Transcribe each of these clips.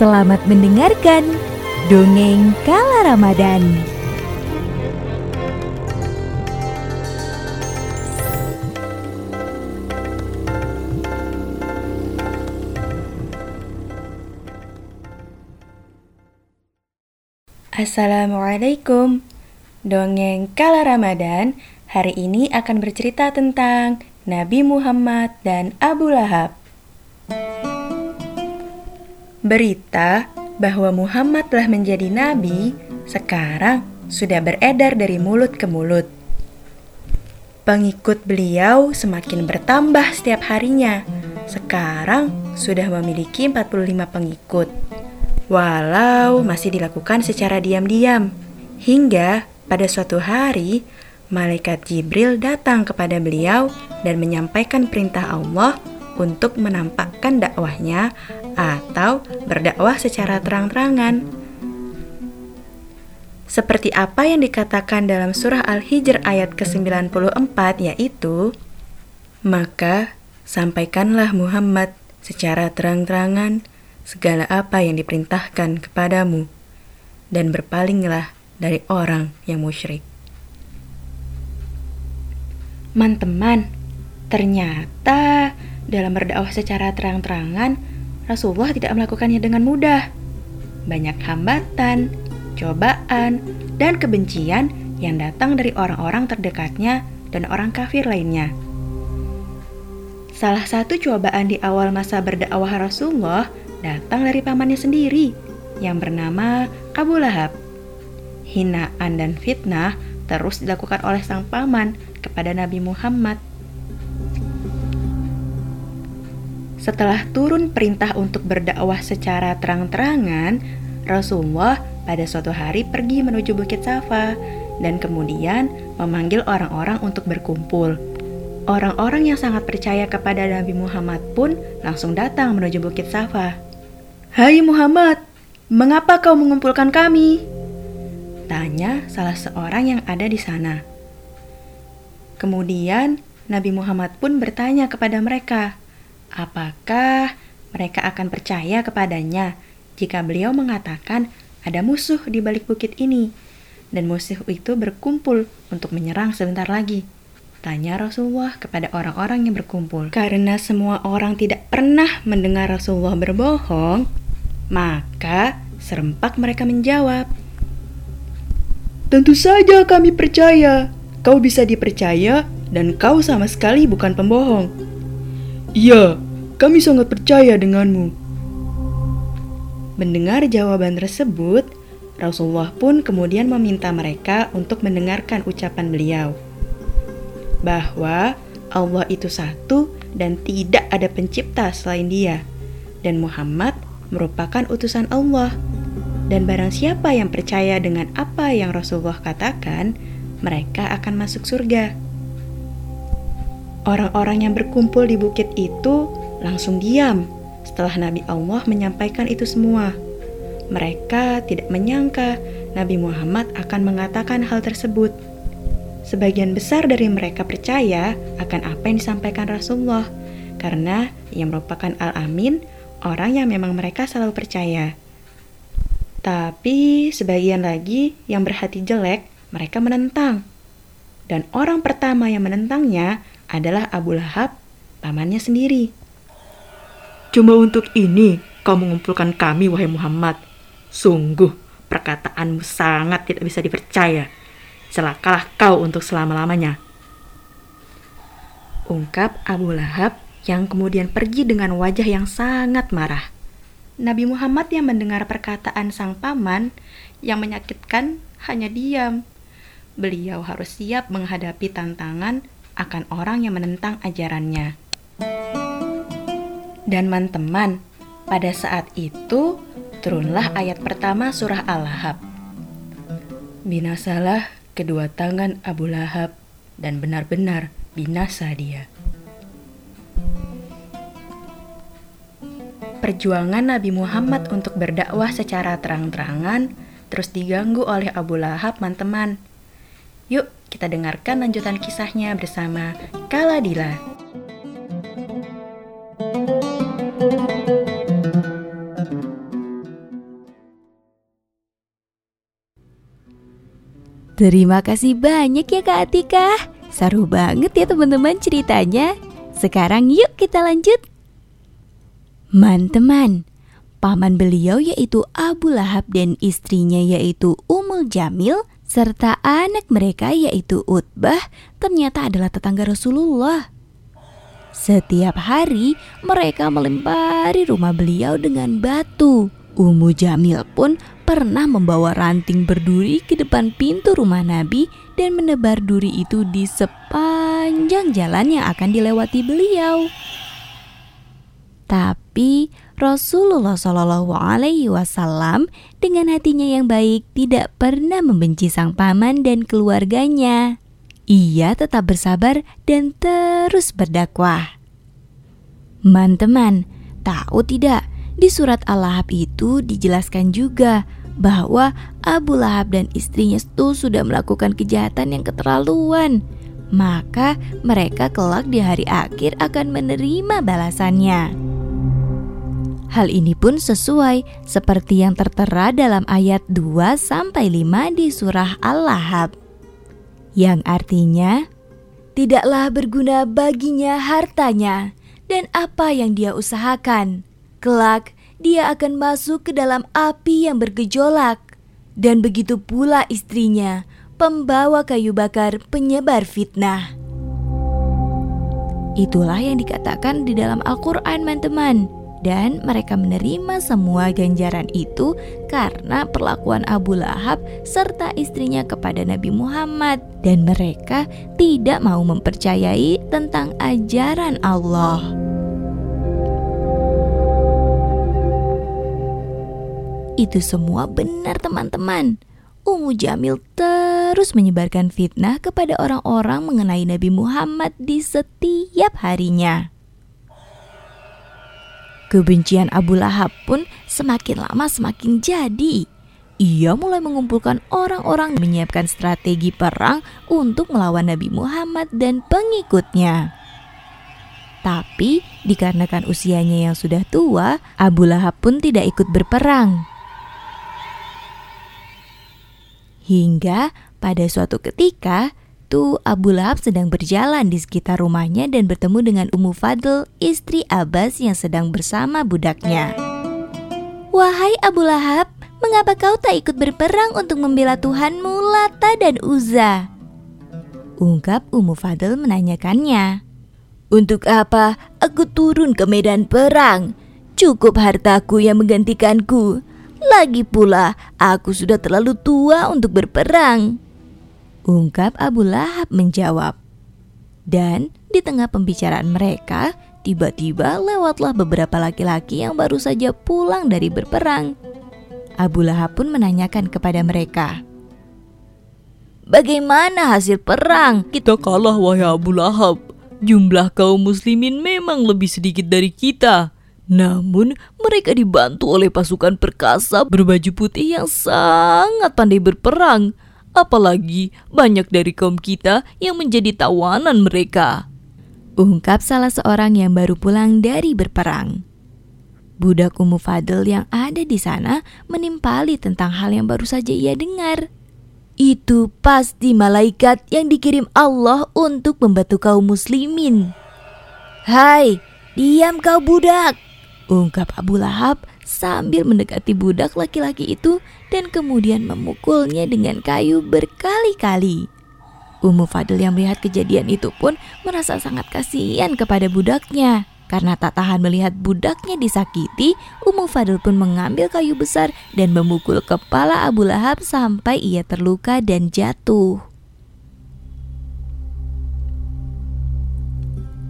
Selamat mendengarkan Dongeng Kala Ramadan. Assalamualaikum. Dongeng Kala Ramadan hari ini akan bercerita tentang Nabi Muhammad dan Abu Lahab Berita bahwa Muhammad telah menjadi nabi sekarang sudah beredar dari mulut ke mulut. Pengikut beliau semakin bertambah setiap harinya. Sekarang sudah memiliki 45 pengikut. Walau masih dilakukan secara diam-diam. Hingga pada suatu hari, malaikat Jibril datang kepada beliau dan menyampaikan perintah Allah untuk menampakkan dakwahnya atau berdakwah secara terang-terangan. Seperti apa yang dikatakan dalam surah Al-Hijr ayat ke-94 yaitu Maka sampaikanlah Muhammad secara terang-terangan segala apa yang diperintahkan kepadamu dan berpalinglah dari orang yang musyrik. Teman-teman, ternyata dalam berdakwah secara terang-terangan, Rasulullah tidak melakukannya dengan mudah. Banyak hambatan, cobaan, dan kebencian yang datang dari orang-orang terdekatnya dan orang kafir lainnya. Salah satu cobaan di awal masa berdakwah Rasulullah datang dari pamannya sendiri yang bernama Abu Lahab. Hinaan dan fitnah terus dilakukan oleh sang paman kepada Nabi Muhammad Setelah turun perintah untuk berdakwah secara terang-terangan, Rasulullah pada suatu hari pergi menuju Bukit Safa dan kemudian memanggil orang-orang untuk berkumpul. Orang-orang yang sangat percaya kepada Nabi Muhammad pun langsung datang menuju Bukit Safa. "Hai Muhammad, mengapa kau mengumpulkan kami?" tanya salah seorang yang ada di sana. Kemudian Nabi Muhammad pun bertanya kepada mereka, Apakah mereka akan percaya kepadanya jika beliau mengatakan ada musuh di balik bukit ini dan musuh itu berkumpul untuk menyerang sebentar lagi? Tanya Rasulullah kepada orang-orang yang berkumpul. Karena semua orang tidak pernah mendengar Rasulullah berbohong, maka serempak mereka menjawab, Tentu saja kami percaya. Kau bisa dipercaya dan kau sama sekali bukan pembohong. Iya, kami sangat percaya denganmu. Mendengar jawaban tersebut, Rasulullah pun kemudian meminta mereka untuk mendengarkan ucapan beliau bahwa Allah itu satu dan tidak ada pencipta selain Dia, dan Muhammad merupakan utusan Allah. Dan barang siapa yang percaya dengan apa yang Rasulullah katakan, mereka akan masuk surga. Orang-orang yang berkumpul di bukit itu langsung diam setelah Nabi Allah menyampaikan itu semua. Mereka tidak menyangka Nabi Muhammad akan mengatakan hal tersebut. Sebagian besar dari mereka percaya akan apa yang disampaikan Rasulullah karena ia merupakan al-amin, orang yang memang mereka selalu percaya. Tapi sebagian lagi yang berhati jelek, mereka menentang. Dan orang pertama yang menentangnya adalah Abu Lahab, pamannya sendiri. Cuma untuk ini kau mengumpulkan kami, wahai Muhammad. Sungguh, perkataanmu sangat tidak bisa dipercaya. Celakalah kau untuk selama-lamanya. Ungkap Abu Lahab yang kemudian pergi dengan wajah yang sangat marah. Nabi Muhammad yang mendengar perkataan sang paman yang menyakitkan hanya diam. Beliau harus siap menghadapi tantangan akan orang yang menentang ajarannya. Dan teman-teman, pada saat itu turunlah ayat pertama surah Al-Lahab. Binasalah kedua tangan Abu Lahab dan benar-benar binasa dia. Perjuangan Nabi Muhammad untuk berdakwah secara terang-terangan terus diganggu oleh Abu Lahab, teman-teman. Yuk, kita dengarkan lanjutan kisahnya bersama Kaladila. Terima kasih banyak ya Kak Atika. Seru banget ya teman-teman ceritanya. Sekarang yuk kita lanjut. Man teman, paman beliau yaitu Abu Lahab dan istrinya yaitu Umul Jamil serta anak mereka yaitu Utbah ternyata adalah tetangga Rasulullah. Setiap hari mereka melempari rumah beliau dengan batu. Ummu Jamil pun pernah membawa ranting berduri ke depan pintu rumah Nabi dan menebar duri itu di sepanjang jalan yang akan dilewati beliau. Tapi Rasulullah Shallallahu Alaihi Wasallam dengan hatinya yang baik tidak pernah membenci sang paman dan keluarganya. Ia tetap bersabar dan terus berdakwah. Man-teman, tahu tidak di surat Al-Lahab itu dijelaskan juga bahwa Abu Lahab dan istrinya itu sudah melakukan kejahatan yang keterlaluan. Maka mereka kelak di hari akhir akan menerima balasannya. Hal ini pun sesuai seperti yang tertera dalam ayat 2 sampai 5 di surah Al-Lahab. Yang artinya, tidaklah berguna baginya hartanya dan apa yang dia usahakan Kelak, dia akan masuk ke dalam api yang bergejolak, dan begitu pula istrinya, pembawa kayu bakar penyebar fitnah. Itulah yang dikatakan di dalam Al-Quran, teman-teman. Dan mereka menerima semua ganjaran itu karena perlakuan Abu Lahab serta istrinya kepada Nabi Muhammad, dan mereka tidak mau mempercayai tentang ajaran Allah. Itu semua benar teman-teman. Ummu Jamil terus menyebarkan fitnah kepada orang-orang mengenai Nabi Muhammad di setiap harinya. Kebencian Abu Lahab pun semakin lama semakin jadi. Ia mulai mengumpulkan orang-orang menyiapkan strategi perang untuk melawan Nabi Muhammad dan pengikutnya. Tapi dikarenakan usianya yang sudah tua, Abu Lahab pun tidak ikut berperang. Hingga pada suatu ketika, tuh Abu Lahab sedang berjalan di sekitar rumahnya dan bertemu dengan Ummu Fadl, istri Abbas yang sedang bersama budaknya. Wahai Abu Lahab, mengapa kau tak ikut berperang untuk membela Tuhanmu Lata dan Uza? Ungkap Ummu Fadl menanyakannya. Untuk apa aku turun ke medan perang? Cukup hartaku yang menggantikanku. Lagi pula, aku sudah terlalu tua untuk berperang. Ungkap Abu Lahab menjawab. Dan di tengah pembicaraan mereka, tiba-tiba lewatlah beberapa laki-laki yang baru saja pulang dari berperang. Abu Lahab pun menanyakan kepada mereka, Bagaimana hasil perang? Kita kalah wahai Abu Lahab. Jumlah kaum muslimin memang lebih sedikit dari kita. Namun, mereka dibantu oleh pasukan perkasa berbaju putih yang sangat pandai berperang. Apalagi banyak dari kaum kita yang menjadi tawanan mereka. Ungkap salah seorang yang baru pulang dari berperang. Budak Ummu Fadl yang ada di sana menimpali tentang hal yang baru saja ia dengar. Itu pasti malaikat yang dikirim Allah untuk membantu kaum muslimin. Hai, diam kau budak, ungkap Abu Lahab sambil mendekati budak laki-laki itu dan kemudian memukulnya dengan kayu berkali-kali. Ummu Fadl yang melihat kejadian itu pun merasa sangat kasihan kepada budaknya. Karena tak tahan melihat budaknya disakiti, Ummu Fadl pun mengambil kayu besar dan memukul kepala Abu Lahab sampai ia terluka dan jatuh.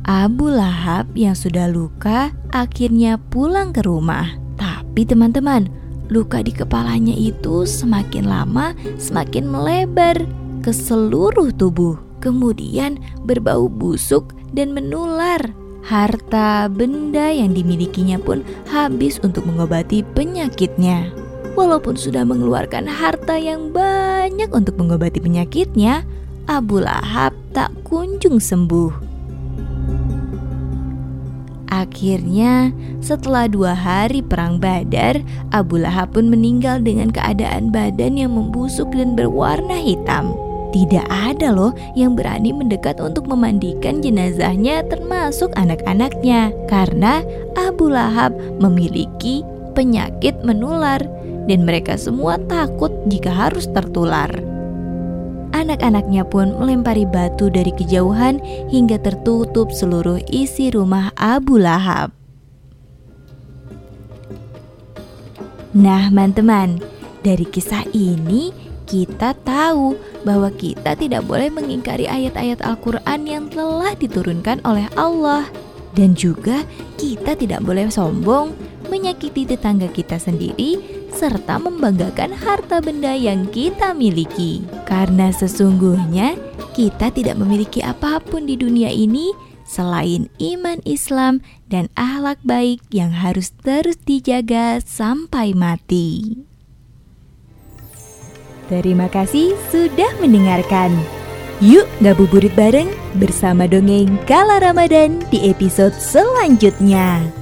Abu Lahab yang sudah luka akhirnya pulang ke rumah. Tapi teman-teman, luka di kepalanya itu semakin lama semakin melebar ke seluruh tubuh. Kemudian berbau busuk dan menular. Harta benda yang dimilikinya pun habis untuk mengobati penyakitnya. Walaupun sudah mengeluarkan harta yang banyak untuk mengobati penyakitnya, Abu Lahab tak kunjung sembuh. Akhirnya, setelah dua hari perang Badar, Abu Lahab pun meninggal dengan keadaan badan yang membusuk dan berwarna hitam. Tidak ada loh yang berani mendekat untuk memandikan jenazahnya termasuk anak-anaknya karena Abu Lahab memiliki penyakit menular dan mereka semua takut jika harus tertular. Anak-anaknya pun melempari batu dari kejauhan hingga tertutup seluruh isi rumah Abu Lahab. Nah, teman-teman, dari kisah ini kita tahu bahwa kita tidak boleh mengingkari ayat-ayat Al-Quran yang telah diturunkan oleh Allah, dan juga kita tidak boleh sombong, menyakiti tetangga kita sendiri, serta membanggakan harta benda yang kita miliki. Karena sesungguhnya kita tidak memiliki apa pun di dunia ini selain iman Islam dan akhlak baik yang harus terus dijaga sampai mati. Terima kasih sudah mendengarkan. Yuk ngabuburit bareng bersama dongeng Kala Ramadan di episode selanjutnya.